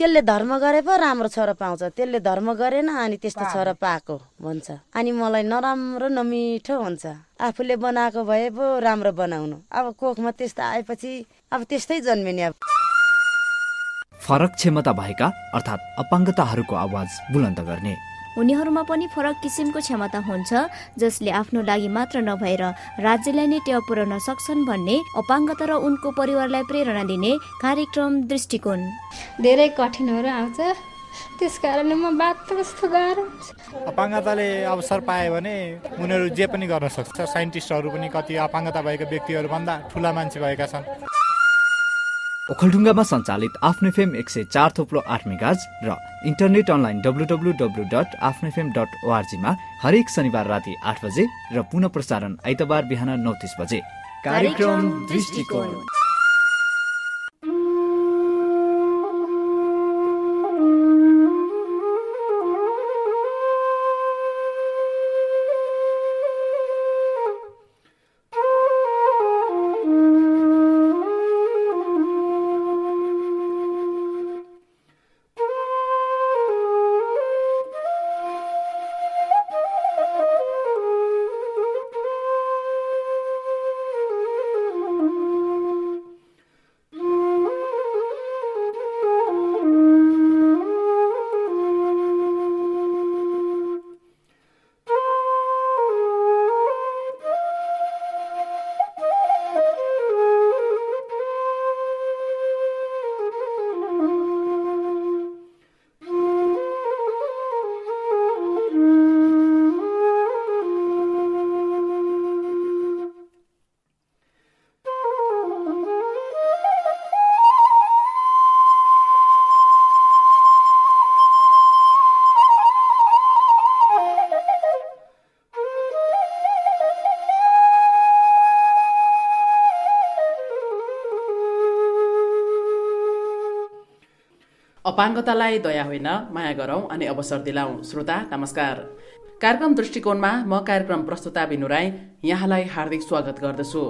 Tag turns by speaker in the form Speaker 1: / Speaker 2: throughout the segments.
Speaker 1: त्यसले धर्म गरे पो राम्रो छोरा पाउँछ। त्यसले धर्म गरेन अनि त्यस्तो छोरा पाएको भन्छ। अनि मलाई नराम्रो नमिठो हुन्छ। आफूले बनाएको भए पो राम्रो बनाउनु। अब कोखमा त्यस्तो आएपछि अब त्यस्तै जन्मिने अब।
Speaker 2: फरक क्षमता भएका अर्थात् अपाङ्गताहरूको आवाज बुलन्द गर्ने।
Speaker 3: उनीहरूमा पनि फरक किसिमको क्षमता हुन्छ जसले आफ्नो लागि मात्र नभएर राज्यलाई नै टेवा पुर्याउन सक्छन् भन्ने अपाङ्गता र उनको परिवारलाई प्रेरणा दिने कार्यक्रम दृष्टिकोण।
Speaker 4: धेरै कठिनहरू आउँछ। त्यस कारणले म बात कस्तो गाह्रो
Speaker 5: अपाङ्गताले अवसर पायो भने उनीहरू जे पनि गर्न सक्छ। साइन्टिस्टहरू पनि कति अपाङ्गता भएका व्यक्तिहरूभन्दा ठुला मान्छे भएका छन्।
Speaker 2: ओखलढुङ्गामा सञ्चालित आफ्नो फेम एक सय चार थोप्लो आठ मेगाज र internet online W W W dot आफ्नो डट ओआरजीमा हरेक शनिबार राति आठ बजे र पुनः प्रसारण आइतबार बिहान नौ तिस बजे
Speaker 3: कार्यक्रम दृष्टिकोण
Speaker 6: अपाङ्गतालाई दया होइन माया गरौँ अनि अवसर दिलाऊ श्रोता नमस्कार। कार्यक्रम दृष्टिकोणमा म कार्यक्रम प्रस्तुता बिनु राई यहाँलाई हार्दिक स्वागत गर्दछु।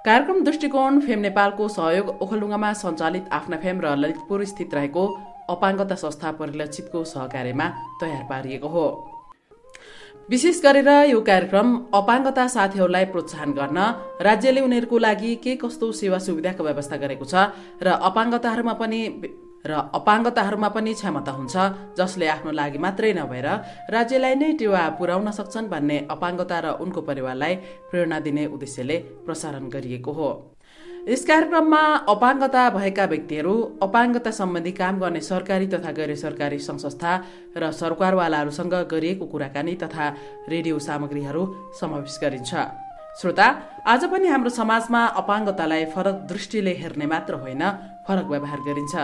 Speaker 6: कार्यक्रम दृष्टिकोण फेम नेपालको सहयोग ओखलडुङ्गामा सञ्चालित आफ्ना फेम र ललितपुर स्थित रहेको अपाङ्गता संस्था परिलक्षितको सहकार्यमा तयार पारिएको हो। विशेष गरेर यो कार्यक्रम अपाङ्गता साथीहरूलाई प्रोत्साहन गर्न राज्यले उनीहरूको लागि के कस्तो सेवा सुविधाको व्यवस्था गरेको छ र अपाङ्गताहरूमा पनि र अपाङ्गताहरूमा पनि क्षमता हुन्छ जसले आफ्नो लागि मात्रै नभएर राज्यलाई नै टेवा पुर्याउन सक्छन् भन्ने अपाङ्गता र उनको परिवारलाई प्रेरणा दिने उद्देश्यले प्रसारण गरिएको हो। यस कार्यक्रममा अपाङ्गता भएका व्यक्तिहरू अपाङ्गता सम्बन्धी काम गर्ने सरकारी तथा गैर सरकारी संस्था र सरकारवालाहरूसँग गरिएको कुराकानी तथा रेडियो सामग्रीहरू समावेश गरिन्छ। श्रोता आज पनि हाम्रो समाजमा अपाङ्गतालाई फरक दृष्टिले हेर्ने मात्र होइन फरक व्यवहार गरिन्छ।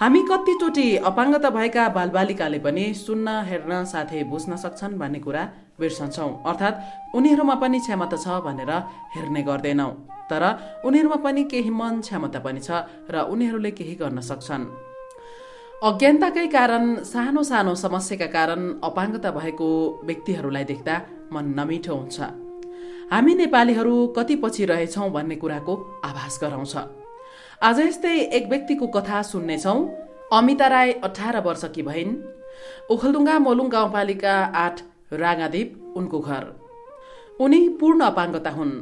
Speaker 6: हामी कतिचोटि अपाङ्गता भएका बालबालिकाले पनि सुन्न हेर्न साथै बुझ्न सक्छन् भन्ने कुरा बिर्सन्छौँ। अर्थात् उनीहरूमा पनि क्षमता छ भनेर हेर्ने गर्दैनौँ। तर उनीहरूमा पनि केही मन क्षमता पनि छ र उनीहरूले केही गर्न सक्छन्। अज्ञानताकै कारण सानो सानो समस्याका कारण अपाङ्गता भएको व्यक्तिहरूलाई देख्दा मन नमिठो हुन्छ। हामी नेपालीहरू कति पछि रहेछौँ भन्ने कुराको आभास गराउँछ। आज यस्तै एक व्यक्तिको कथा सुन्नेछौँ। अमिता राई अठार वर्षकी भइन्। ओखलडुङ्गा मोलुङ गाउँपालिका आठ रागादीप उनको घर। उनी पूर्ण अपाङ्गता हुन्।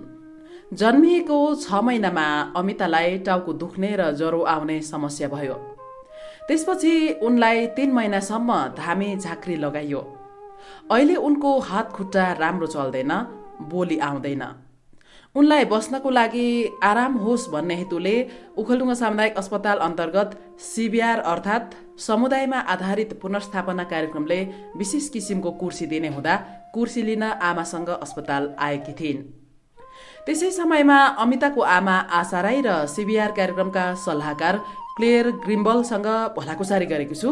Speaker 6: जन्मिएको छ महिनामा अमितालाई टाउको दुख्ने र ज्वरो आउने समस्या भयो। त्यसपछि उनलाई तीन महिनासम्म धामी झाँक्री लगाइयो। अहिले उनको हात खुट्टा राम्रो चल्दैन बोली आउँदैन। उनलाई बस्नको लागि आराम होस् भन्ने हेतुले उखलडुङ्गा सामुदायिक अस्पताल अन्तर्गत सिबिआर अर्थात् समुदायमा आधारित पुनर्स्थापना कार्यक्रमले विशेष किसिमको कुर्सी दिने हुँदा कुर्सी लिन आमासँग अस्पताल आएकी थिइन्। त्यसै समयमा अमिताको आमा आशा राई र सिबिआर कार्यक्रमका सल्लाहकार क्लेयर ग्रिम्बलसँग भलाकुसारी गरेको छु।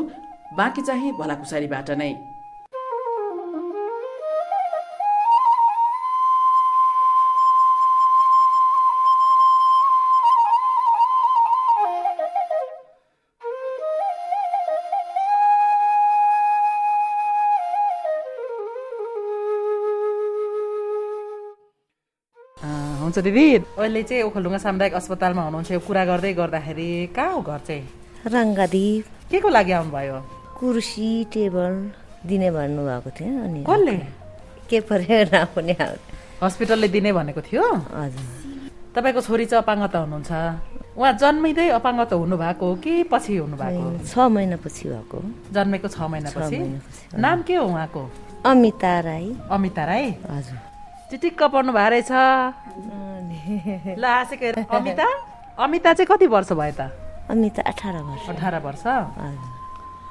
Speaker 6: बाँकी चाहिँ भलाकुसारीबाट नै। हुनुहुन्छ दिदी। अहिले चाहिँ ओखलढुङ्गा सामुदायिक अस्पतालमा हुनुहुन्छ यो कुरा गर्दै गर्दाखेरि कहाँ हो घर चाहिँ?
Speaker 7: रङ्गादीप।
Speaker 6: के को लागि आउनुभयो
Speaker 7: कुर्सी टेबल दिने भन्नुभएको थियो अनि
Speaker 6: कसले?
Speaker 7: के पऱ्यो नपुने
Speaker 6: हस्पिटलले दिने भनेको थियो?
Speaker 7: हजुर।
Speaker 6: तपाईँको छोरी चाहिँ अपाङ्गता हुनुहुन्छ। उहाँ जन्मिँदै अपाङ्गता हुनुभएको हो कि पछि हुनुभएको
Speaker 7: छ महिनापछि भएको
Speaker 6: जन्मेको छ महिनापछि?
Speaker 7: महिनापछि,
Speaker 6: नाम के हो उहाँको?
Speaker 7: अमिता राई।
Speaker 6: अमिता राई?
Speaker 7: हजुर।
Speaker 6: चिटिक्क पर्नु भएको रहेछ। ल हाँसेको हेर। अमिता? अमिता चाहिँ कति वर्ष भयो त?
Speaker 7: अमिता अठार वर्ष।
Speaker 6: अठार वर्ष?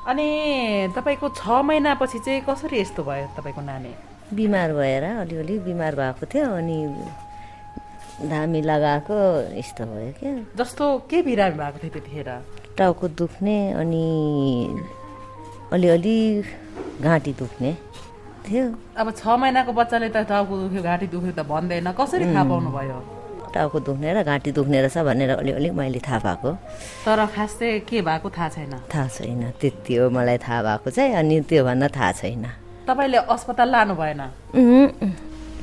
Speaker 6: अनि तपाईँको छ महिनापछि चाहिँ कसरी यस्तो भयो तपाईँको नानी?
Speaker 7: बिमार भएर अलिअलि बिमार भएको थियो अनि धामी लगाएको यस्तो भयो क्या।
Speaker 6: जस्तो के बिरामी भएको थियो त्यतिखेर?
Speaker 7: टाउको दुख्ने अनि अलिअलि घाँटी दुख्ने थियो।
Speaker 6: अब छ महिनाको बच्चाले त टाउको दुख्यो घाँटी दुख्यो त भन्दैन। कसरी थाहा पाउनु भयो
Speaker 7: टाउको दुख्ने र घाँटी दुख्ने रहेछ भनेर अलिअलि मैले थाहा पाएको।
Speaker 6: तर खास चाहिँ के भएको थाहा छैन?
Speaker 7: थाहा छैन त्यति हो मलाई थाहा भएको चाहिँ अनि त्योभन्दा थाहा छैन।
Speaker 6: तपाईँले अस्पताल लानु भएन?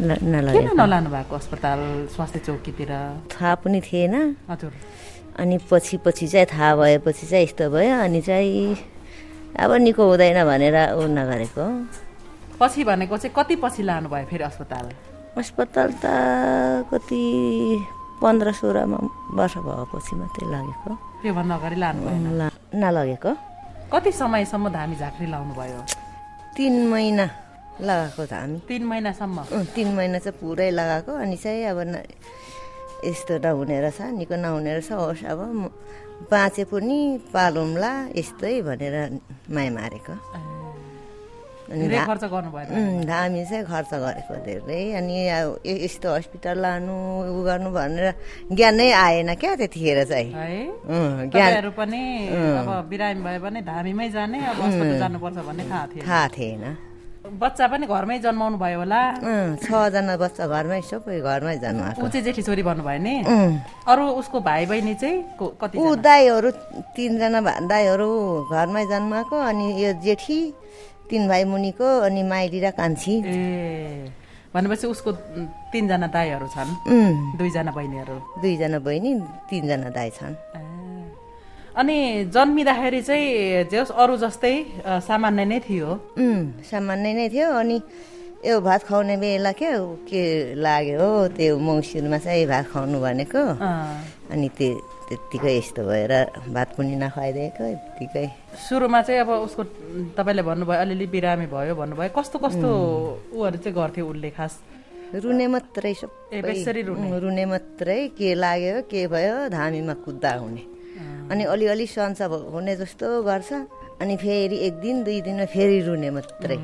Speaker 6: नलानु भएको अस्पताल स्वास्थ्य चौकीतिर?
Speaker 7: थाहा पनि थिएन।
Speaker 6: हजुर।
Speaker 7: अनि पछि पछि चाहिँ थाहा भएपछि चाहिँ यस्तो भयो अनि चाहिँ अब निको हुँदैन भनेर ऊ नगरेको।
Speaker 6: पछि भनेको चाहिँ कति पछि लानु भयो फेरि अस्पताल?
Speaker 7: अस्पताल त कति पन्ध्र सोह्रमा वर्ष भएपछि मात्रै लगेको।
Speaker 6: त्योभन्दा अगाडि लानु
Speaker 7: नलगेको।
Speaker 6: कति समयसम्म धामी झाँक्री लाउनु भयो
Speaker 7: तिन महिना लगाएको हामी
Speaker 6: तिन महिनासम्म?
Speaker 7: तिन महिना चाहिँ पुरै लगाएको अनि चाहिँ अब न यस्तो नहुने रहेछ निको नहुने रहेछ होस् अब बाँचे पनि पालौँला यस्तै भनेर माया मारेको। धामी चाहिँ खर्च गरेको धेरै अनि यस्तो हस्पिटल लानु उ गर्नु भनेर ज्ञानै आएन क्या त्यतिखेर चाहिँ।
Speaker 6: है?
Speaker 7: अँ, ज्ञान
Speaker 6: तपाईँहरू पनि बिरामी भयो भने धामीमै जाने जानुपर्छ भन्ने थाहा थियो
Speaker 7: थाहा थिएन।
Speaker 6: बच्चा पनि घरमै जन्माउनु भयो होला।
Speaker 7: छजना बच्चा घरमै सबै घरमै जन्माएको।
Speaker 6: ऊ चाहिँ जेठी छोरी भन्नुभयो नि? अरू उसको भाइ बहिनी चाहिँ कति
Speaker 7: ऊ दाईहरू तिनजना दाईहरू घरमै जन्माएको अनि यो जेठी तिन भाइ मुनिको अनि माइली र कान्छी।
Speaker 6: ए भनेपछि उसको तिनजना दाईहरू छन्? दुईजना बहिनीहरू?
Speaker 7: दुईजना बहिनी तिनजना दाई छन्।
Speaker 6: अनि जन्मिँदाखेरि चाहिँ जस अरू जस्तै सामान्य नै थियो।
Speaker 7: सामान्य नै थियो। अनि यो भात खुवाउने बेला के हो, के लाग्यो? हो त्यो मङ्सिरमा चाहिँ भात खुवाउनु भनेको। अनि त्यो त्यत्तिकै यस्तो भएर भात पनि नखुवाइदिएको यत्तिकै
Speaker 6: सुरुमा चाहिँ अब उसको तपाईँले भन्नुभयो अलिअलि बिरामी भयो भन्नुभयो। कस्तो कस्तो ऊहरू चाहिँ गर्थ्यो उसले खास?
Speaker 7: रुने मात्रै सबै।
Speaker 6: रुने।
Speaker 7: मात्रै। के लाग्यो के भयो धामीमा कुद्दा हुने। अनि अलिअलि सन्च हुने जस्तो गर्छ। अनि फेरि एक दिन दुई दिनमा फेरि रुने मात्रै।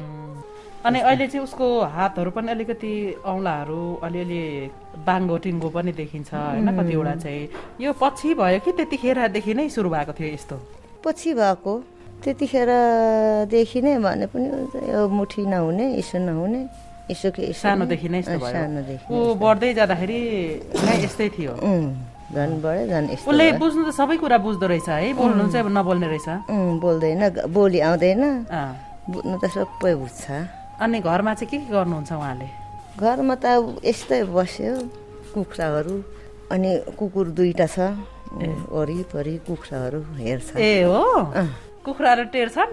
Speaker 6: अनि अहिले चाहिँ उसको हातहरू पनि अलिकति औँलाहरू अलिअलि बाङ्गो टिङ्गो पनि देखिन्छ होइन कतिवटा चाहिँ। यो पछि भयो कि त्यतिखेरदेखि नै सुरु भएको थियो यस्तो?
Speaker 7: पछि भएको। त्यतिखेरदेखि नै भने पनि यो मुठी नहुने यसो नहुने
Speaker 6: सानोदेखि नै ऊ बढ्दै जाँदाखेरि नै यस्तै थियो।
Speaker 7: झन् बढ्यो झन्
Speaker 6: उसले। बुझ्नु त सबै कुरा बुझ्दो रहेछ है बोल्नु चाहिँ अब नबोल्ने रहेछ।
Speaker 7: बोल्दैन बोली आउँदैन। बुझ्नु त सबै बुझ्छ।
Speaker 6: अनि घरमा चाहिँ के के गर्नुहुन्छ उहाँले?
Speaker 7: घरमा त यस्तै बस्यो कुखुराहरू अनि कुकुर दुईटा छ। वरिपरि कुखुराहरू हेर्छ।
Speaker 6: ए हो? कुखुराहरू टेर्छन्।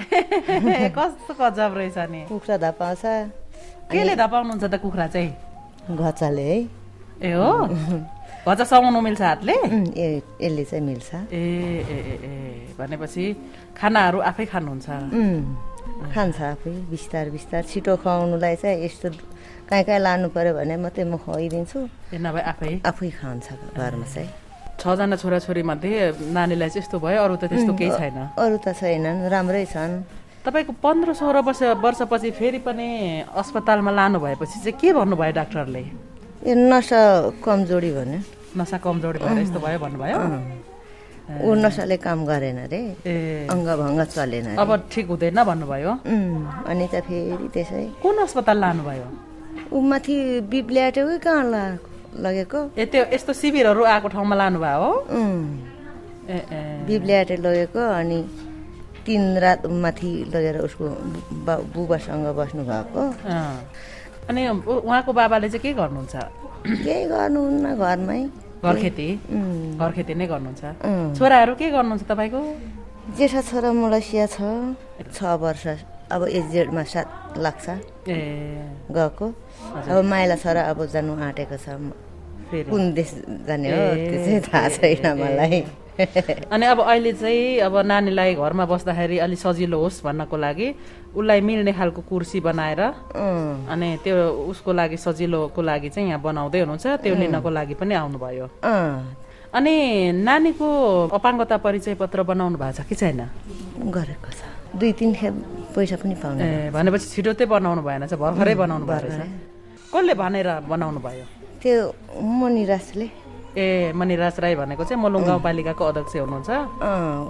Speaker 6: कस्तो गजब रहेछ नि।
Speaker 7: कुखुरा धपाउँछ।
Speaker 6: केले धपाउनुहुन्छ त कुखुरा चाहिँ?
Speaker 7: घचाले है।
Speaker 6: ए हो? भजा समाउनु मिल्छ हातले?
Speaker 7: ए यसले चाहिँ मिल्छ।
Speaker 6: ए ए ए भनेपछि खानाहरू आफै खानुहुन्छ?
Speaker 7: खान्छ आफै बिस्तार बिस्तार। छिटो खुवाउनुलाई चाहिँ यस्तो कहीँ कहीँ लानु पर्यो भने मात्रै म खुवाइदिन्छु।
Speaker 6: ए नभए आफै?
Speaker 7: आफै खान्छ घरमा चाहिँ।
Speaker 6: छजना छोराछोरी मध्ये नानीलाई चाहिँ यस्तो भयो अरू त त्यस्तो केही छैन?
Speaker 7: अरू त छैनन् राम्रै छन्।
Speaker 6: तपाईँको पन्ध्र सोह्र वर्ष वर्षपछि फेरि पनि अस्पतालमा लानु भएपछि चाहिँ के भन्नुभयो डाक्टरले?
Speaker 7: यो नसा कमजोरी भन्यो।
Speaker 6: नसा कमजोरी भएर यस्तो भयो भन्नुभयो?
Speaker 7: ऊ नसाले काम गरेन रे। अङ्गभङ्ग चलेन।
Speaker 6: अब ठिक हुँदैन भन्नुभयो?
Speaker 7: अनि त फेरि त्यसै।
Speaker 6: कुन अस्पताल लानुभयो?
Speaker 7: ऊ माथि बिप्ल्याटेकै कहाँ ला लगेको?
Speaker 6: ए त्यो यस्तो शिविरहरू आएको ठाउँमा लानुभयो? हो
Speaker 7: बिप्ल्याटे लगेको अनि तिन रात माथि लगेर उसको बुबासँग बस्नु भएको।
Speaker 6: अनि उहाँको बाबाले चाहिँ के गर्नुहुन्छ?
Speaker 7: केही गर्नुहुन्न घरमै।
Speaker 6: घर खेती
Speaker 7: उम्,
Speaker 6: घर खेती नै गर्नुहुन्छ। छोराहरू के गर्नुहुन्छ तपाईँको?
Speaker 7: जेठा छोरा मलेसिया छ छ वर्ष अब एजेडमा सात लाग्छ।
Speaker 6: ए।
Speaker 7: गएको। अब माइला छोरा अब जानु आँटेको छ। कुन देश जाने हो त्यो चाहिँ थाहा छैन। मलाई।
Speaker 6: अनि अब अहिले चाहिँ अब नानीलाई घरमा बस्दाखेरि अलिक सजिलो होस् भन्नको लागि उसलाई मिल्ने खालको कुर्सी बनाएर अनि त्यो उसको लागि सजिलोको लागि चाहिँ यहाँ बनाउँदै हुनुहुन्छ त्यो लिनको लागि पनि आउनुभयो। अनि नानीको अपाङ्गता परिचय पत्र बनाउनु भएको छ कि छैन?
Speaker 7: गरेको छ। दुई तिन खेप पैसा पनि पाउने।
Speaker 6: भनेपछि छिटो चाहिँ बनाउनु भएन चाहिँ भर्खरै बनाउनु भएको रहेछ। कसले भनेर बनाउनु भयो?
Speaker 7: त्यो मनिराजले
Speaker 6: ए मनिराज राई भनेको चाहिँ मलुङ गाउँपालिकाको अध्यक्ष हुनुहुन्छ।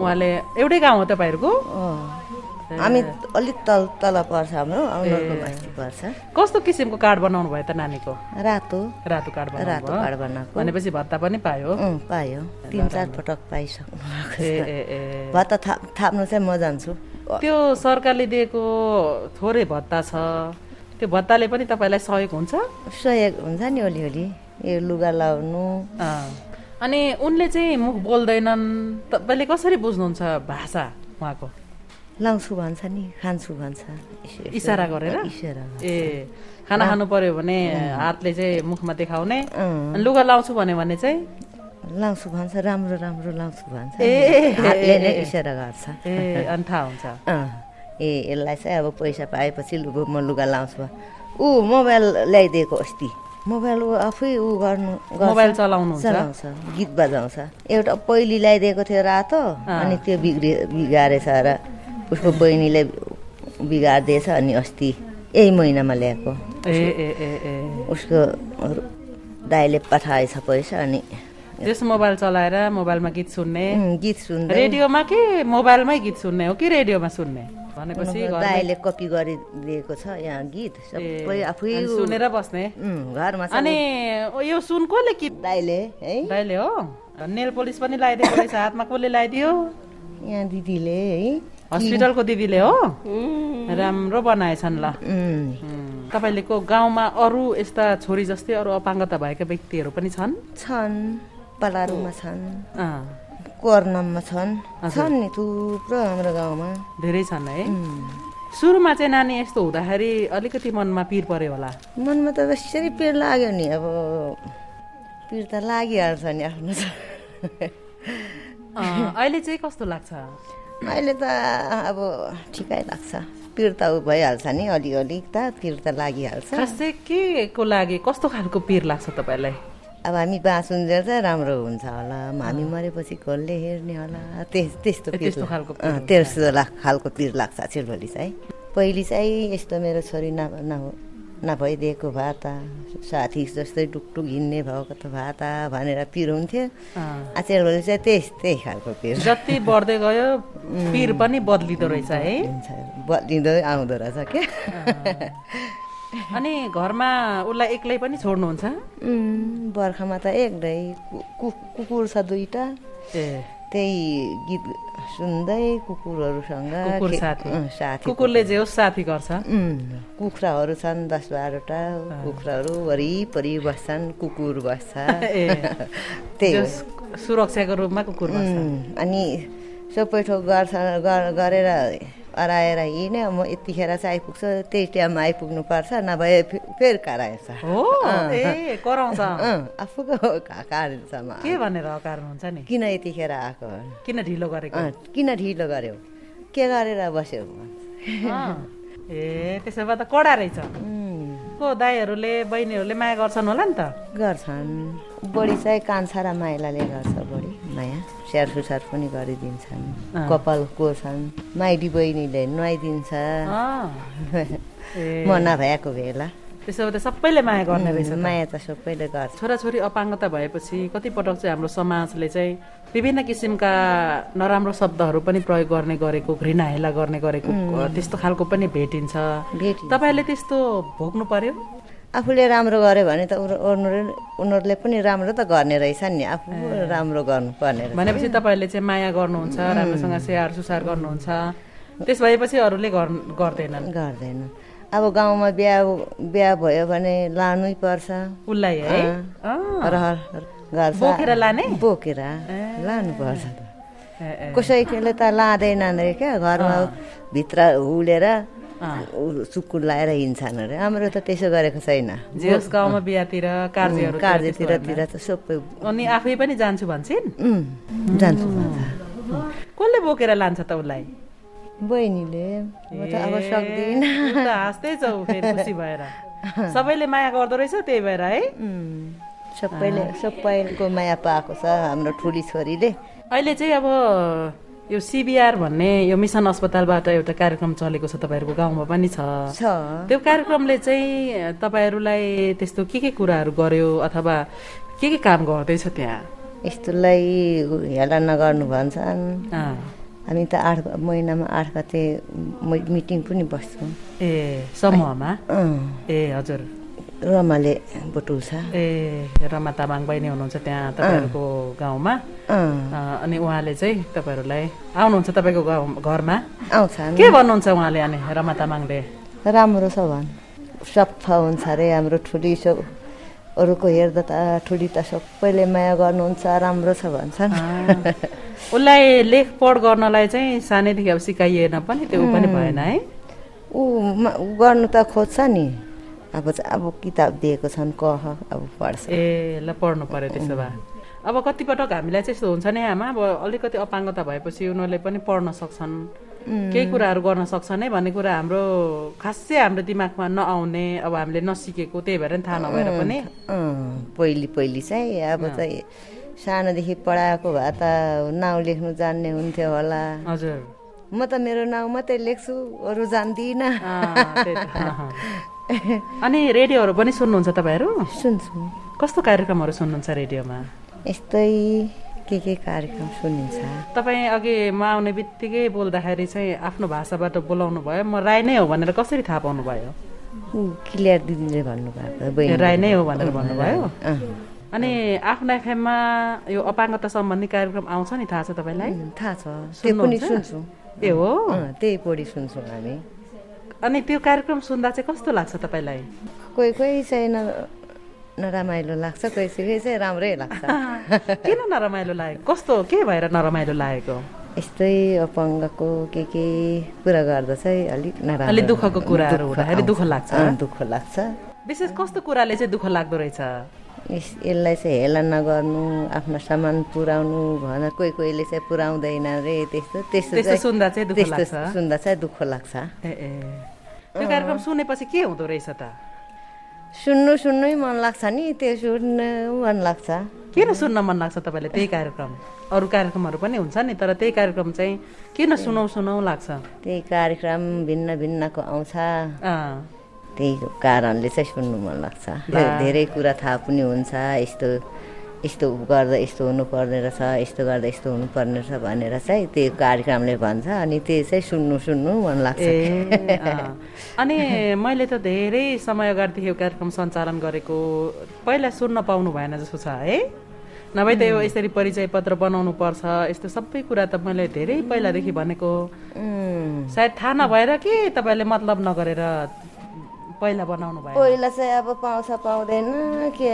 Speaker 6: उहाँले एउटै गाउँ हो तपाईँहरूको।
Speaker 7: हामी अलिक तल तल पर्छ हाम्रो पर्छ।
Speaker 6: कस्तो किसिमको कार्ड बनाउनु भयो त नानीको?
Speaker 7: रातो।
Speaker 6: रातो कार्ड
Speaker 7: रातो? कार्ड बनाएको।
Speaker 6: भनेपछि भत्ता पनि पायो।
Speaker 7: पायो। तिन चार पटक पाइसक्नु भत्ता थाप थाप्नु चाहिँ म जान्छु।
Speaker 6: त्यो सरकारले दिएको थोरै भत्ता छ। त्यो भत्ताले पनि तपाईँलाई सहयोग हुन्छ?
Speaker 7: सहयोग हुन्छ नि अलिअलि यो लुगा लाउनु।
Speaker 6: अनि उनले चाहिँ मुख बोल्दैनन्। तपाईँले कसरी बुझ्नुहुन्छ भाषा उहाँको?
Speaker 7: लाउँछु भन्छ नि खान्छु भन्छ।
Speaker 6: इसारा गरेर। ए खाना खानु पर्यो भने हातले चाहिँ मुखमा देखाउने। लुगा लाउँछु भन्यो भने चाहिँ?
Speaker 7: लाउँछु भन्छ राम्रो राम्रो लाउँछु भन्छ।
Speaker 6: ए,
Speaker 7: हातले नै। इसारा गर्छ।
Speaker 6: ए अनि थाहा हुन्छ।
Speaker 7: ए यसलाई चाहिँ अब पैसा पाएपछि म लुगा लाउँछु। ऊ मोबाइल ल्याइदिएको अस्ति। मोबाइल ऊ आफै ऊ गर्नु।
Speaker 6: मोबाइल चलाउनुहुन्छ?
Speaker 7: चलाउँछ गीत बजाउँछ। एउटा पहिली ल्याइदिएको थियो रातो अनि त्यो बिग्रि बिगारेछ र उसको बहिनीले बिगारिदिएछ अनि अस्ति यही महिनामा ल्याएको।
Speaker 6: ए ए ए ए।
Speaker 7: उसको दाइले पठाएछ पैसा अनि
Speaker 6: त्यस मोबाइल चलाएर मोबाइलमा गीत सुन्ने।
Speaker 7: गीत सुन्दै।
Speaker 6: रेडियोमा कि मोबाइलमै गीत सुन्ने हो कि रेडियोमा सुन्ने? भनेपछि
Speaker 7: दाइले कपी गरिदिएको छ यहाँ गीत सबै आफै
Speaker 6: सुनेर बस्ने।
Speaker 7: घरमा
Speaker 6: अनि यो सुन कसले कि
Speaker 7: दाइले है?
Speaker 6: दाइले हो? नेल पोलिस पनि लगाइदिएको रहेछ हातमा कसले लगाइदियो?
Speaker 7: यहाँ दिदीले है?
Speaker 6: हस्पिटलको दिदीले हो? राम्रो बनाएछन् ल।
Speaker 7: उम्,
Speaker 6: उम्, तपाईँले को गाउँमा अरू यस्ता छोरी जस्तै अरू अपाङ्गता भएका व्यक्तिहरू पनि छन्?
Speaker 7: छन् पलारुमा छन्।
Speaker 6: अँ,
Speaker 7: कर्नममा छन् छन् नि थुप्रो हाम्रो गाउँमा।
Speaker 6: धेरै छन् है। सुरुमा चाहिँ नानी यस्तो हुँदाखेरि अलिकति मनमा पिर पर्यो होला।
Speaker 7: मनमा त कसरी पिर लाग्यो नि अब पिर त लागिहाल्छ नि आफ्नो
Speaker 6: अहिले चाहिँ कस्तो लाग्छ?
Speaker 7: अहिले त अब ठिकै लाग्छ। पिर त भइहाल्छ नि अलिअलि त पिर त लागिहाल्छ।
Speaker 6: खास चाहिँ के को लागि कस्तो खालको पिर लाग्छ तपाईँलाई?
Speaker 7: अब हामी बाँचुन्जेल चाहिँ राम्रो हुन्छ होला। हामी मरेपछि कसले हेर्ने होला? त्यस त्यस्तो
Speaker 6: त्यस्तो खालको।
Speaker 7: त्यस्तो खालको पिर लाग्छ छिलभोलि चाहिँ। पहिले चाहिँ यस्तो मेरो छोरी न न- नभइदिएको भए त साथी जस्तै टुकटुक हिँड्ने भएको त भए त भनेर पिर हुन्थ्यो। आचेलभोलि चाहिँ त्यस्तै खालको पिर।
Speaker 6: जति बढ्दै गयो पिर पनि बदलिँदो रहेछ है।
Speaker 7: बदलिँदै आउँदो रहेछ क्या।
Speaker 6: अनि घरमा उसलाई एक्लै पनि छोड्नुहुन्छ?
Speaker 7: बर्खामा त एक्लै कुकुर छ दुईटा
Speaker 6: ए।
Speaker 7: त्यही गीत सुन्दै कुकुरहरूसँग
Speaker 6: साथी। कुकुरले जे होस् साथी गर्छ।
Speaker 7: कुखुराहरू छन् दस बाह्रवटा। कुखुराहरू वरिपरि बस्छन् कुकुर बस्छ। त्यही
Speaker 6: सुरक्षाको रूपमा कुकुर
Speaker 7: अनि सबै ठोक गर्छ गर- गरेर अराएर हिँड्यो म यतिखेर चाहिँ आइपुग्छ त्यही टाइममा आइपुग्नु पर्छ नभए फेरि कराएछ आफूको कार्यसम्म
Speaker 6: के भनेर हकार्नुहुन्छ नि?
Speaker 7: किन यतिखेर आएको?
Speaker 6: किन ढिलो गरेको?
Speaker 7: किन ढिलो गर्यो? के गरेर बस्यो।
Speaker 6: ए त्यसो भए त कडा रहेछ। को दाईहरूले बहिनीहरूले माया गर्छन् होला नि त?
Speaker 7: गर्छन्। बढी चाहिँ कान्छा र माइलाले गर्छ बढी। माया स्याहार सुसार पनि गरिदिन्छन्। कपाल कोर्छन् माइली बहिनीले नुहाइदिन्छ। म नभएको बेला।
Speaker 6: त्यसो भए त सबैले माया गर्ने रहेछ।
Speaker 7: माया त सबैले गर्छ।
Speaker 6: छोराछोरी अपाङ्गता भएपछि कतिपटक चाहिँ हाम्रो समाजले चाहिँ विभिन्न किसिमका नराम्रो शब्दहरू पनि प्रयोग गर्ने गरेको घृणा हेला गर्ने गरेको त्यस्तो खालको पनि भेटिन्छ।
Speaker 7: भेटिन्छ।
Speaker 6: तपाईँले त्यस्तो भोग्नु पर्यो?
Speaker 7: आफूले राम्रो गर्यो भने त उनीहरू- उनीहरू- उनीहरूले पनि राम्रो त गर्ने रहेछन् नि। आफू राम्रो गर्नुपर्ने रहेछ।
Speaker 6: भनेपछि तपाईँहरूले चाहिँ माया गर्नुहुन्छ राम्रोसँग स्याहार सुसार गर्नुहुन्छ। त्यस भएपछि अरूले गर्- गर्दैनन्
Speaker 7: गर्दैन। अब गाउँमा बिहा बिहा भयो भने लानै पर्छ।
Speaker 6: उसलाई है।
Speaker 7: रहर गर्छ।
Speaker 6: बोकेर लाने?
Speaker 7: बोकेर लानुपर्छ। कसैले त। लाँदैनन् रे क्या। घरमा भित्र हुलेर सुकुर लाएर हिँड्छन् अरे। हाम्रो त त्यसो गरेको छैन।
Speaker 6: गाउँमा बिहातिर कार्यहरू
Speaker 7: कार्यतिर तिर त सबै
Speaker 6: अनि आफै पनि जान्छु भन्छन्?
Speaker 7: जान्छु।
Speaker 6: कसले बोकेर लान्छ त उसलाई?
Speaker 7: बहिनीले। म त अब सक्दिनँ।
Speaker 6: हाँस्दै छौ खुसी भएर। सबैले माया गर्दो रहेछ त्यही भएर है।
Speaker 7: सबैले सबैको माया पाएको छ हाम्रो ठुली छोरीले।
Speaker 6: अहिले चाहिँ अब यो सिबिआर भन्ने यो मिसन अस्पतालबाट एउटा कार्यक्रम चलेको छ तपाईँहरूको गाउँमा पनि छ। त्यो कार्यक्रमले चाहिँ तपाईँहरूलाई त्यस्तो के के कुराहरू गर्यो अथवा के के काम गर्दैछ त्यहाँ?
Speaker 7: यस्तोलाई हेला नगर्नु भन्छन्। हामी त आठ महिनामा आठ गते मिटिङ पनि बस्छौँ।
Speaker 6: ए समूहमा? ए हजुर।
Speaker 7: रमाले बटुल्छ।
Speaker 6: ए रमा तामाङ बहिनी हुनुहुन्छ त्यहाँ तपाईँहरूको गाउँमा। अनि उहाँले चाहिँ तपाईँहरूलाई आउनुहुन्छ तपाईँको गाउँ घरमा?
Speaker 7: आउँछन्
Speaker 6: के भन्नुहुन्छ उहाँले अनि रमा तामाङले?
Speaker 7: राम्रो छ भन्। सफा हुन्छ अरे हाम्रो ठुली सब अरूको हेर्दा त ठुली त सबैले माया गर्नुहुन्छ राम्रो छ भन्छन्
Speaker 6: उसलाई लेख पढ गर्नलाई चाहिँ सानैदेखि अब सिकाइएन पनि त्यो पनि भएन है?
Speaker 7: ऊ गर्नु त खोज्छ नि। अब चाहिँ अब किताब दिएको छन् कह अब पढ्छ।
Speaker 6: ए ल पढ्नु पर्यो त्यसो भए। अब कतिपटक हामीलाई चाहिँ यस्तो हुन्छ नि आमा अब अलिकति अपाङ्गता भएपछि उनीहरूले पनि पढ्न सक्छन्। केही कुराहरू गर्न सक्छन् है भन्ने कुरा हाम्रो खासै हाम्रो दिमागमा नआउने अब हामीले नसिकेको त्यही भएर नि थाहा नभएर पनि।
Speaker 7: पहिली पहिली चाहिँ अब चाहिँ सानोदेखि पढाएको भए त नाउँ लेख्नु जान्ने हुन्थ्यो होला।
Speaker 6: हजुर।
Speaker 7: म त मेरो नाउँ मात्रै लेख्छु अरू जान्दिनँ।
Speaker 6: अनि रेडियोहरू पनि सुन्नुहुन्छ तपाईँहरू?
Speaker 7: सुन्छु।
Speaker 6: कस्तो कार्यक्रमहरू सुन्नुहुन्छ रेडियोमा?
Speaker 7: यस्तै के के कार्यक्रम सुनिन्छ?
Speaker 6: तपाईँ अघि म आउने बित्तिकै बोल्दाखेरि चाहिँ आफ्नो भाषाबाट बोलाउनु भयो। म राई नै हो भनेर कसरी थाहा पाउनु भयो
Speaker 7: क्लियर दिदीले भन्नुभएको
Speaker 6: राई नै हो भनेर भन्नुभयो? अनि आफ्नो एफएममा यो अपाङ्गता सम्बन्धी कार्यक्रम आउँछ नि थाहा छ तपाईँलाई?
Speaker 7: थाहा छ। त्यो पनि
Speaker 6: सुन्नुहुन्छ?
Speaker 7: सुन्छु।
Speaker 6: ए हो?
Speaker 7: त्यही पढी सुन्छौँ हामी।
Speaker 6: अनि त्यो कार्यक्रम सुन्दा चाहिँ कस्तो लाग्छ तपाईँलाई?
Speaker 7: कोही कोही चाहिँ नरमाइलो लाग्छ कोही कोही चाहिँ राम्रै लाग्छ।
Speaker 6: किन नरमाइलो लागेको? कस्तो के भएर नरमाइलो लागेको?
Speaker 7: यस्तै अपाङ्गको के के कुरा गर्दा चाहिँ अलिक नराम्रो
Speaker 6: अलिक दुःखको कुराहरू
Speaker 7: दुःख
Speaker 6: हुँदाखेरि दुःख। लाग्छ।
Speaker 7: दुःख लाग्छ।
Speaker 6: विशेष कस्तो कुराले चाहिँ दुःख लाग्दो रहेछ?
Speaker 7: यस- यसलाई चाहिँ हेला नगर्नु आफ्नो सामान पुऱ्याउनु भनेर कोही कोहीले चाहिँ पुऱ्याउँदैन रे त्यस्तो त्यस्तो
Speaker 6: त्यस्तो सुन्दा चाहिँ दुःख
Speaker 7: त्यस्तो
Speaker 6: लाग्छ।
Speaker 7: सुन्दा चाहिँ दुःख लाग्छ।
Speaker 6: ए ए। त्यो कार्यक्रम सुनेपछि के हुँदो रहेछ त?
Speaker 7: सुन्नु सुन्नै मन लाग्छ नि त्यो सुन्नु मन लाग्छ।
Speaker 6: किन सुन्न मन लाग्छ तपाईँलाई त्यही कार्यक्रम? अरू कार्यक्रमहरू पनि हुन्छ नि तर त्यही कार्यक्रम चाहिँ किन सुनौ सुनौ लाग्छ?
Speaker 7: त्यही कार्यक्रम भिन्न भिन्नको आउँछ। त्यही कारणले चाहिँ सुन्नु मन लाग्छ। धेरै कुरा थाहा पनि हुन्छ यस्तो यस्तो गर्दा यस्तो हुनुपर्ने रहेछ यस्तो गर्दा यस्तो हुनुपर्ने रहेछ भनेर चाहिँ त्यो कार्यक्रमले भन्छ अनि त्यो चाहिँ सुन्नु सुन्नु मन लाग्छ।
Speaker 6: अनि मैले त धेरै समय अगाडिदेखि यो कार्यक्रम सञ्चालन गरेको पहिला सुन्न पाउनु भएन जस्तो छ है। नभए त यो यसरी परिचय पत्र बनाउनु पर्छ यस्तो सबै कुरा त मैले धेरै पहिलादेखि भनेको। सायद थाहा नभएर कि तपाईँले मतलब नगरेर पहिला बनाउनु भयो
Speaker 7: पहिला चाहिँ अब पाउँछ पाउँदैन के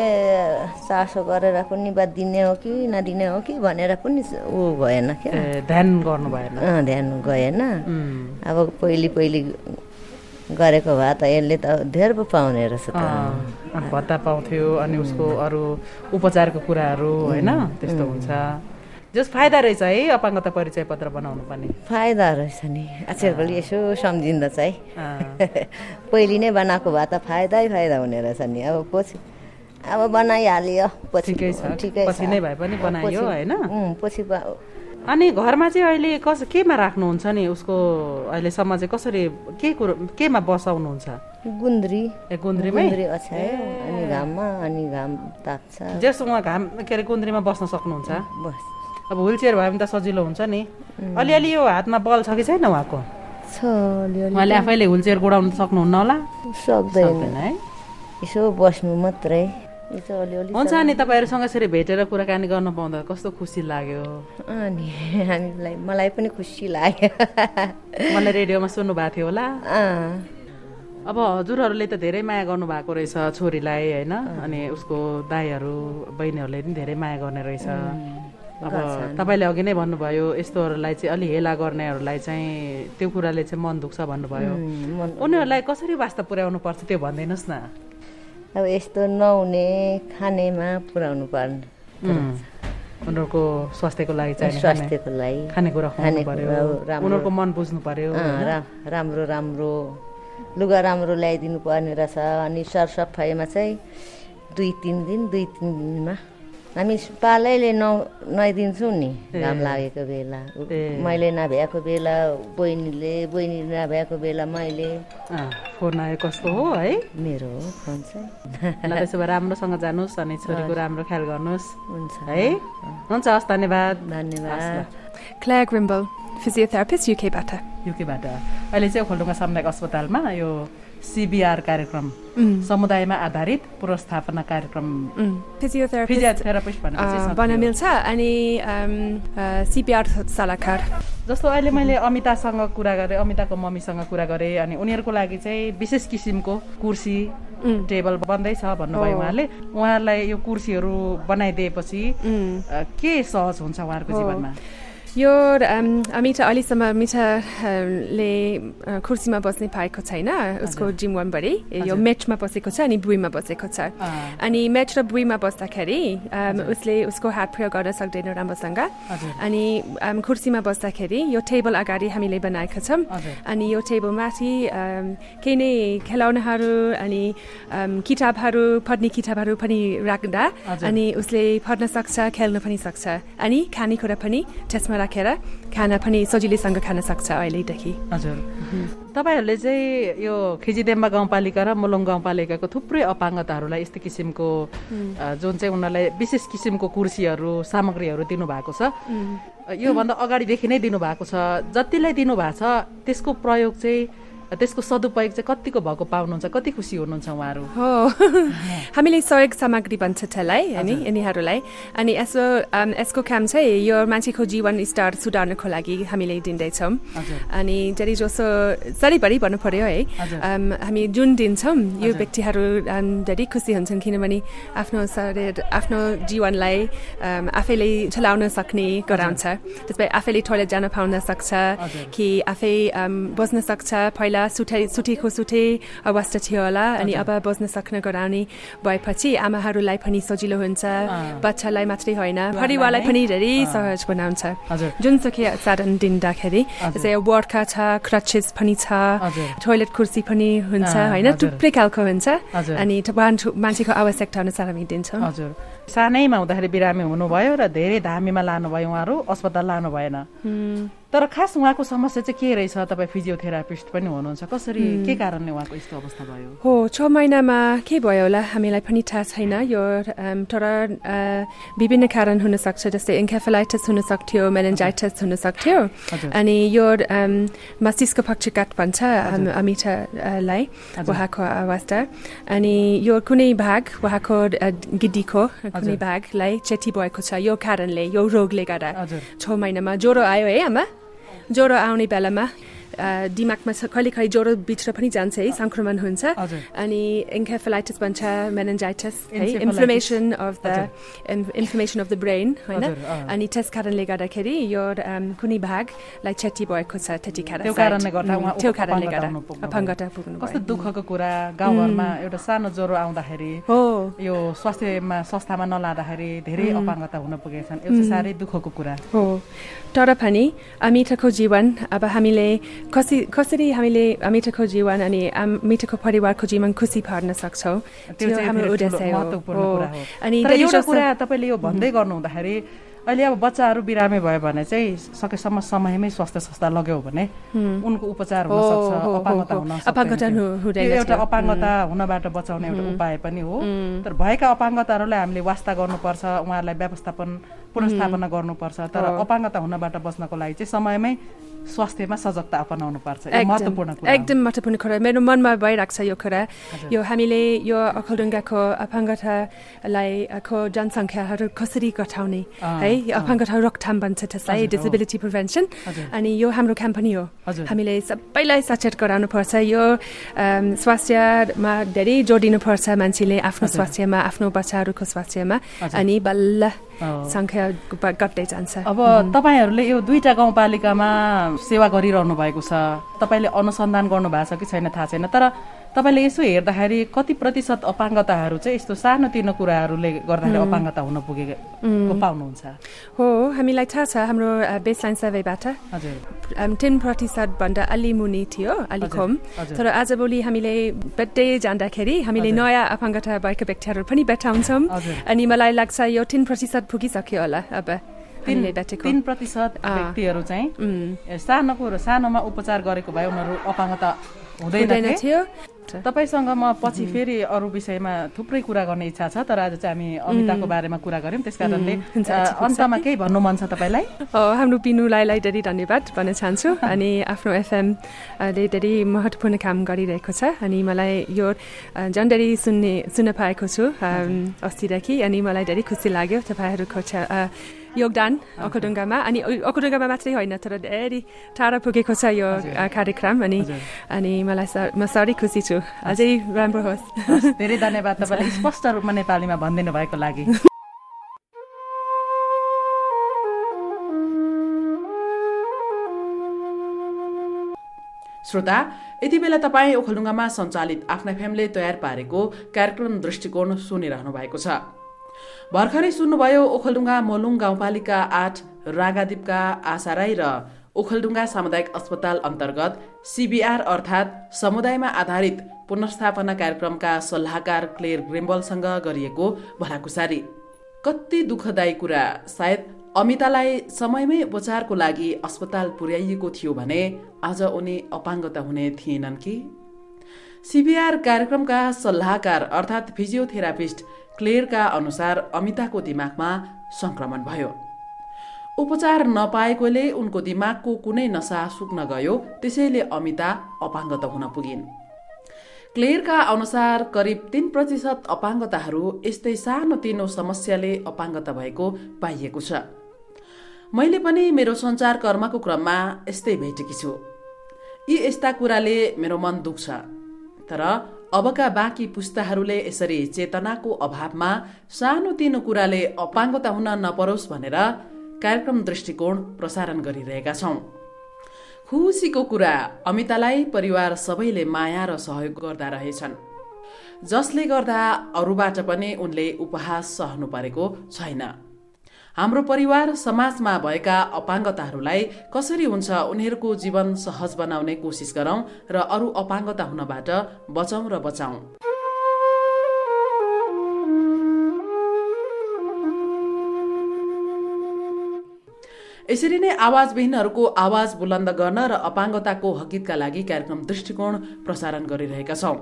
Speaker 7: चासो गरेर पनि बा दिने हो कि नदिने हो कि भनेर पनि ऊ भएन क्या।
Speaker 6: ध्यान गर्नु भएन।
Speaker 7: ध्यान गएन। अब पहिली पहिली गरेको भए त यसले त धेर पो पाउने रहेछ
Speaker 6: भत्ता पाउँथ्यो अनि उसको अरू उपचारको कुराहरू होइन त्यस्तो हुन्छ। जस फाइदा रहेछ है अपाङ्गता परिचय पत्र बनाउनु पनि।
Speaker 7: फाइदा रहेछ नि। आजकल यसो सम्झिँदा चाहिँ पहिले नै बनाएको भए त फाइदै फाइदा हुने रहेछ नि। अब पछि अब बनाइहाल्यो। पछि
Speaker 6: पछि नै भए पनि बनाइयो
Speaker 7: पछि-
Speaker 6: होइन?
Speaker 7: पछि
Speaker 6: अनि घरमा चाहिँ अहिले कस केमा राख्नुहुन्छ नि उसको अहिलेसम्म चाहिँ कसरी के कुरो केमा बसाउनुहुन्छ?
Speaker 7: गुन्द्री।
Speaker 6: ए गुन्द्रीमै?
Speaker 7: अनि घाममा अनि घाम ताप्छ।
Speaker 6: जस उहाँ घाम के अरे गुन्द्रीमा बस्न सक्नुहुन्छ?
Speaker 7: बस।
Speaker 6: अब व्हिल चेयर भयो भने त सजिलो हुन्छ नि। अलिअलि यो हातमा बल छ कि छैन उहाँको? उहाँले आफैले व्हिल चेयर गुडाउनु सक्नुहुन्न होला?
Speaker 7: सक्दैन।
Speaker 6: है।
Speaker 7: यसो बस्नु मात्रै।
Speaker 6: हुन्छ अनि तपाईँहरूसँग यसरी भेटेर कुराकानी गर्न पाउँदा कस्तो खुसी लाग्यो।
Speaker 7: अनि हामीलाई मलाई पनि खुसी लाग्यो।
Speaker 6: मलाई रेडियोमा सुन्नु भएको थियो होला। अब हजुरहरूले त धेरै माया गर्नुभएको रहेछ छोरीलाई होइन? अनि उसको दाईहरू बहिनीहरूले पनि धेरै माया गर्ने रहेछ। अब तपाईँले अघि नै भन्नुभयो यस्तोहरूलाई चाहिँ अलि हेला गर्नेहरूलाई चाहिँ त्यो कुराले चाहिँ मन दुख्छ भन्नुभयो। उनीहरूलाई कसरी वास्ता पुर्याउनु पर्छ त्यो भनिदिनुहोस् न।
Speaker 7: अब यस्तो नहुने खानेमा पुऱ्याउनु पर्ने।
Speaker 6: उनीहरूको स्वास्थ्यको लागि चाहिँ
Speaker 7: स्वास्थ्यको लागि।
Speaker 6: खानेकुरा
Speaker 7: राम्रो-
Speaker 6: उनीहरूको मन बुझ्नु पर्यो।
Speaker 7: राम्रो राम्रो। लुगा राम्रो ल्याइदिनु पर्ने रहेछ। अनि सरसफाइमा चाहिँ दुई तिन दिन दुई तिन दिनमा हामी पालैले न नुहाइदिन्छौँ नि घाम लागेको बेला। मैले नभ्याएको बेला बहिनीले बहिनी नभ्याएको बेला मैले
Speaker 6: अँ, फोन आयो कस्तो हो है
Speaker 7: मेरो हो फोन चाहिँ
Speaker 6: ल त्यसो भए राम्रोसँग जानुहोस् अनि छोरीको राम्रो ख्याल गर्नुहोस्
Speaker 7: हुन्छ
Speaker 6: है हुन्छ हस् धन्यवाद
Speaker 7: धन्यवाद
Speaker 8: Claire Grimble, physiotherapist, UKबाट
Speaker 6: युकेबाट अहिले चाहिँ खोल्डुङ्गा सामुदायिक अस्पतालमा यो सिबिआर कार्यक्रम। समुदायमा आधारित पुनर्स्थापना कार्यक्रम।
Speaker 8: फिजियोथेरापिस्ट। मिल्छ। अनि सिपिआर सल्लाहकार
Speaker 6: जस्तो अहिले मैले अमितासँग कुरा गरेँ अमिताको मम्मीसँग कुरा गरेँ अनि उनीहरूको लागि चाहिँ विशेष किसिमको कुर्सी टेबल बन्दैछ भन्नुभयो उहाँले। उहाँहरूलाई यो कुर्सीहरू बनाइदिएपछि के सहज हुन्छ उहाँहरूको जीवनमा?
Speaker 8: यो अम, अमिता अहिलेसम्म मिठाले अ, कुर्सीमा बस्ने पाएको छैन उसको जिम वानभरि यो मेचमा बसेको छ अनि बुईमा बसेको छ अनि मेच र बुईमा बस्दाखेरि उसले उसको हात प्रयोग गर्न सक्दैन राम्रोसँग अनि कुर्सीमा बस्दाखेरि यो टेबल अगाडि हामीले बनाएका छौँ अनि यो टेबलमाथि अम, केही नै खेलौनाहरू अनि किताबहरू पढ्ने किताबहरू पनि राख्दा। अनि उसले पढ्न सक्छ खेल्न पनि सक्छ अनि खानेकुरा पनि त्यसमा राखेर खाना पनि सजिलैसँग खान सक्छ अहिलेदेखि।
Speaker 6: हजुर। तपाईँहरूले चाहिँ यो खिजिदेम्बा गाउँपालिका र मुलुङ गाउँपालिकाको थुप्रै अपाङ्गताहरूलाई यस्तो किसिमको जुन चाहिँ उनीहरूलाई विशेष किसिमको कुर्सीहरू सामग्रीहरू दिनुभएको छ। योभन्दा अगाडिदेखि नै दिनुभएको छ। जतिलाई दिनुभएको छ त्यसको प्रयोग चाहिँ त्यसको सदुपयोग चाहिँ कतिको भएको पाउनुहुन्छ कति खुसी हुनुहुन्छ उहाँहरू?
Speaker 8: हो। हामीले सहयोग सामग्री भन्छ त्यसलाई अनि यिनीहरूलाई। अनि यसो यसको काम चाहिँ यो मान्छेको जीवन स्तर सुधार्नको लागि हामीले दिँदैछौँ। अनि जति जसो सधैँभरि भन्नु पर्यो है। अम, हामी जुन दिन्छौँ यो। व्यक्तिहरू अम, धेरै खुसी हुन्छन् किनभने आफ्नो शरीर आफ्नो जीवनलाई अम, आफैले चलाउन सक्ने गराउँछ। त्यसपछि आफैले टोइलेट जान पाउन सक्छ। कि आफै बस्न सक्छ। पहिला सुठै सुटेको सुटे अवस्था थियो होला। अनि अब बस्न सक्न गराउने भएपछि आमाहरूलाई पनि सजिलो हुन्छ। बच्चालाई मात्रै होइन परिवारलाई पनि धेरै सहज बनाउँछ।
Speaker 6: हजुर।
Speaker 8: जुनसुकै साधन दिँदाखेरि जस्तै वर्डका छ क्रचेस पनि छ। टोइलेट कुर्सी पनि हुन्छ होइन। थुप्रै खालको हुन्छ। अनि मान्छेको आवश्यकता अनुसार हामी दिन्छौँ।
Speaker 6: हजुर। सानैमा हुँदाखेरि बिरामी हुनुभयो र धेरै धामीमा लानुभयो उहाँहरू अस्पताल लानु भएन तर खास उहाँको समस्या चाहिँ के रहेछ तपाईँ फिजियोथेरापिस्ट पनि हुनुहुन्छ। कसरी के कारणले उहाँको यस्तो अवस्था भयो?
Speaker 8: हो छ महिनामा के भयो होला हामीलाई पनि थाहा छैन। यो तर विभिन्न कारण हुनसक्छ जस्तै इन्केफलाइटिस हुनसक्थ्यो मेनेन्जाइटिस हुनसक्थ्यो। अनि यो मस्तिष्क पक्षघात भन्छ अम, अमितालाई उहाँको अवस्था अनि यो कुनै भाग उहाँको अ, गिड्डीको कुनै भागलाई क्षति भएको छ यो कारणले यो रोगले गर्दा। छ महिनामा ज्वरो आयो है आमा? ज्वरो आउने बेलामा। दिमागमा छ- कहिले कहिले ज्वरो भित्र पनि जान्छ है सङ्क्रमण हुन्छ। अनि इन्केफलाइटिस भन्छ मेनेन्जाइटिस है। Inflammation of the inflammation of the brain होइन। अनि त्यस कारणले गर्दाखेरि यो अम, कुनै भागलाई क्षति भएको छ त्यतिखेर
Speaker 6: त्यो। कारणले गर्दा अपाङ्गता पुग्नु कस्तो। दुःखको कुरा गाउँघरमा एउटा सानो ज्वरो आउँदाखेरि
Speaker 8: हो।
Speaker 6: यो स्वास्थ्यमा संस्थामा नलाँदाखेरि धेरै अपाङ्गता हुन पुगेका छन् यो चाहिँ साह्रै दुःखको कुरा।
Speaker 8: हो। तर पनि अमिताको जीवन अब हामीले कसरी कसरी हामीले अमिताको जीवन अनि अमिताको परिवारको जीवन खुसी पार्न सक्छौँ
Speaker 6: त्यो
Speaker 8: हाम्रो उद्देश्य हो। अनि
Speaker 6: एउटा कुरा तपाईँले यो भन्दै गर्नु हुँदाखेरि अहिले अब बच्चाहरू बिरामी भयो भने चाहिँ सकेसम्म समयमै स्वास्थ्य संस्था लग्यो भने उनको उपचार हुन सक्छ अपाङ्गता। हुन एउटा। अपाङ्गता हुनबाट बचाउने एउटा उपाय पनि हो। तर भएका अपाङ्गताहरूलाई हामीले वास्ता गर्नुपर्छ उहाँहरूलाई व्यवस्थापन
Speaker 9: पुनर्स्थापना गर्नुपर्छ तर अपाङ्गता हुनबाट बच्नको लागि चाहिँ समयमै स्वास्थ्यमा सजगता अपनाउनु पर्छ।
Speaker 8: एकदम महत्त्वपूर्ण कुरा मेरो मनमा भइरहेको छ यो कुरा यो हामीले यो अखलडुङ्गाको अपाङ्गतालाई को जनसङ्ख्याहरू कसरी घटाउने है अपाङ्गता रोकथाम भन्छ त्यसलाई। Disability prevention. अनि यो हाम्रो क्याम्पनी हो। हामीले सबैलाई सचेत गराउनु पर्छ यो स्वास्थ्यमा धेरै जोड दिनुपर्छ मान्छेले आफ्नो स्वास्थ्यमा आफ्नो बच्चाहरूको स्वास्थ्यमा। अनि बल्ल। सङ्ख्या घट्दै जान्छ।
Speaker 9: अब तपाईँहरूले यो दुईटा गाउँपालिकामा सेवा गरिरहनु भएको छ। तपाईँले अनुसन्धान गर्नु भएको छ कि छैन? थाहा छैन। तर तपाईँले यसो हेर्दाखेरि कति प्रतिशत अपाङ्गताहरू चाहिँ यस्तो सानोतिनो कुराहरूले गर्दाखेरि अपाङ्गता हुन पुगेको पाउनुहुन्छ?
Speaker 8: हो हामीलाई थाहा छ हाम्रो बेसलाइन सर्वेबाट
Speaker 9: हजुर।
Speaker 8: टेन प्रतिशतभन्दा अलि मुनि थियो अलि कम। तर आजभोलि हामीले भेट्दै जाँदाखेरि हामीले। नयाँ अपाङ्गता भएका व्यक्तिहरू पनि
Speaker 9: हजुर।
Speaker 8: अनि मलाई लाग्छ यो तिन प्रतिशत पुगिसक्यो होला अब।
Speaker 9: तिन प्रतिशत। व्यक्तिहरू चाहिँ
Speaker 8: उम्,
Speaker 9: ए, सानो कुरो सानोमा उपचार गरेको भए उनीहरू अपाङ्गता हुँदैन।
Speaker 8: थियो।
Speaker 9: तपाईँसँग म पछि फेरि अरू विषयमा थुप्रै कुरा गर्ने इच्छा छ तर आज चाहिँ हामी अमिताको बारेमा कुरा गऱ्यौँ। त्यस कारणले। अन्तमा केही भन्नु मन छ तपाईँलाई?
Speaker 8: हाम्रो पिनुलाई धेरै धन्यवाद भन्न चाहन्छु। अनि आफ्नो एफएम ले धेरै महत्त्वपूर्ण काम गरिरहेको छ। अनि मलाई यो धेरै सुन्ने सुन्न पाएको छु अस्तिदेखि अनि मलाई धेरै खुसी लाग्यो तपाईँहरूको योगदान अखडुङ्गामा अनि अखडुङ्गामा मात्रै होइन तर धेरै टाढा पुगेको छ यो कार्यक्रम अनि। अनि मलाई म साह्रै खुसी छु अझै राम्रो
Speaker 9: होस् धेरै धन्यवाद तपाईँले स्पष्ट रूपमा नेपालीमा भनिदिनु भएको लागि
Speaker 6: श्रोता यति बेला तपाईँ ओखलडुङ्गामा सञ्चालित आफ्ना फ्यामिलीले तयार पारेको कार्यक्रम दृष्टिकोण सुनिरहनु भएको छ भर्खरै सुन्नुभयो ओखलडुङ्गा मोलुङ गाउँपालिका आठ रागादीपका आशा राई र ओखलडुङ्गा सामुदायिक अस्पताल अन्तर्गत सिबिआर अर्थात् समुदायमा आधारित पुनर्स्थापना कार्यक्रमका सल्लाहकार क्लेयर ग्रिम्बलसँग गरिएको भलाकुसारी। कति दुःखदायी कुरा। सायद अमितालाई समयमै उपचारको लागि अस्पताल पुर्याइएको थियो भने आज उनी अपाङ्गता हुने थिएनन् कि? सिबिआर कार्यक्रमका सल्लाहकार अर्थात् फिजियोथेरापिस्ट क्लेयरका अनुसार अमिताको दिमागमा संक्रमण भयो। उपचार नपाएकोले उनको दिमागको कुनै नसा सुक्न गयो त्यसैले अमिता अपाङ्गता हुन पुगिन्। क्लेयरका अनुसार करिब तीन प्रतिशत अपाङ्गताहरू यस्तै सानोतिनो समस्याले अपाङ्गता भएको पाइएको छ। मैले पनि मेरो सञ्चार कर्मको क्रममा यस्तै भेटेकी छु। यी यस्ता कुराले मेरो मन दुख्छ। तर अबका बाँकी पुस्ताहरूले यसरी चेतनाको अभावमा सानोतिनो कुराले अपाङ्गता हुन नपरोस् भनेर कार्यक्रम दृष्टिकोण प्रसारण गरिरहेका छौँ। खुसीको कुरा अमितालाई परिवार सबैले माया र सहयोग गर्दा रहेछन्। जसले गर्दा अरूबाट पनि उनले उपहास सहनु परेको छैन। हाम्रो परिवार समाजमा भएका अपाङ्गताहरूलाई कसरी हुन्छ उनीहरूको जीवन सहज बनाउने कोसिस गरौँ र अरू अपाङ्गता हुनबाट बचौँ र बचाउँ? यसरी नै आवाजविहीनहरूको आवाज बुलन्द गर्न र अपाङ्गताको हकितका लागि कार्यक्रम दृष्टिकोण प्रसारण गरिरहेका छौँ।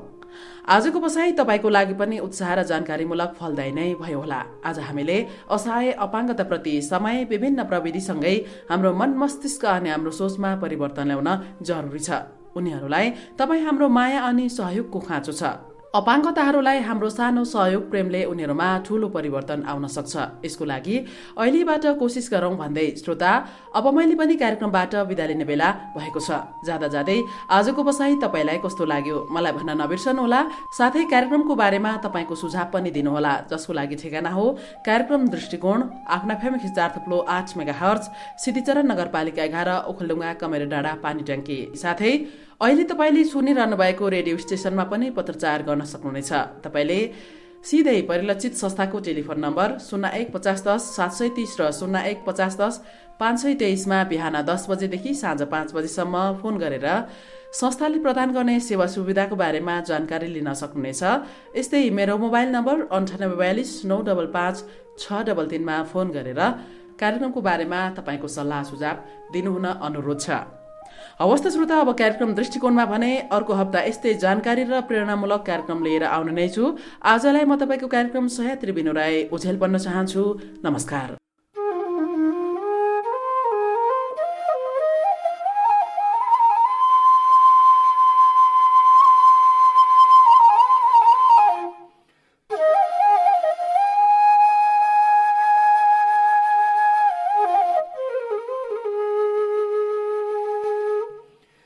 Speaker 6: आजको बसाई तपाईँको लागि पनि उत्साह र जानकारीमूलक फलदायी नै भयो होला। आज हामीले असहाय अपाङ्गताप्रति समय विभिन्न प्रविधिसँगै हाम्रो मन मस्तिष्क अनि हाम्रो सोचमा परिवर्तन ल्याउन जरुरी छ। उनीहरूलाई तपाईँ हाम्रो माया अनि सहयोगको खाँचो छ। अपाङ्गताहरूलाई हाम्रो सानो सहयोग प्रेमले उनीहरूमा ठूलो परिवर्तन आउन सक्छ। यसको लागि अहिलेबाट कोसिस गरौँ भन्दै श्रोता अब मैले पनि कार्यक्रमबाट विदा लिने बेला भएको छ। जाँदा जाँदै आजको बसाई तपाईँलाई कस्तो लाग्यो? मलाई भन्न नबिर्सनुहोला साथै कार्यक्रमको बारेमा तपाईँको सुझाव पनि दिनुहोला जसको लागि ठेगाना हो। कार्यक्रम दृष्टिकोण आफ्ना फेम चार थप्लो आठ मेगा हर्च सिद्धिचरण नगरपालिका एघार ओखलडुङ्गा कमेर डाँडा पानी ट्याङ्की साथै अहिले तपाईँले सुनिरहनु भएको रेडियो स्टेसनमा पनि पत्रचार गर्न सक्नुहुनेछ। तपाईँले सिधै परिलक्षित संस्थाको टेलिफोन नम्बर शून्य एक पचास दस सात सय तिस र शून्य एक पचास दस पाँच सय तेइसमा बिहान दस बजेदेखि साँझ पाँच बजेसम्म फोन गरेर संस्थाले प्रदान गर्ने सेवा सुविधाको बारेमा जानकारी लिन सक्नुहुनेछ। यस्तै मेरो मोबाइल नम्बर अन्ठानब्बे बयालिस नौ डबल पाँच छ डबल तिनमा फोन गरेर कार्यक्रमको बारेमा तपाईँको सल्लाह सुझाव दिनुहुन अनुरोध छ। हवस् त श्रोता अब कार्यक्रम दृष्टिकोणमा भने अर्को हप्ता यस्तै जानकारी र प्रेरणामूलक कार्यक्रम लिएर आउने नै छु। आजलाई म तपाईँको कार्यक्रम सह्यात्री बिनु राई ओझेल बन्न चाहन्छु। नमस्कार।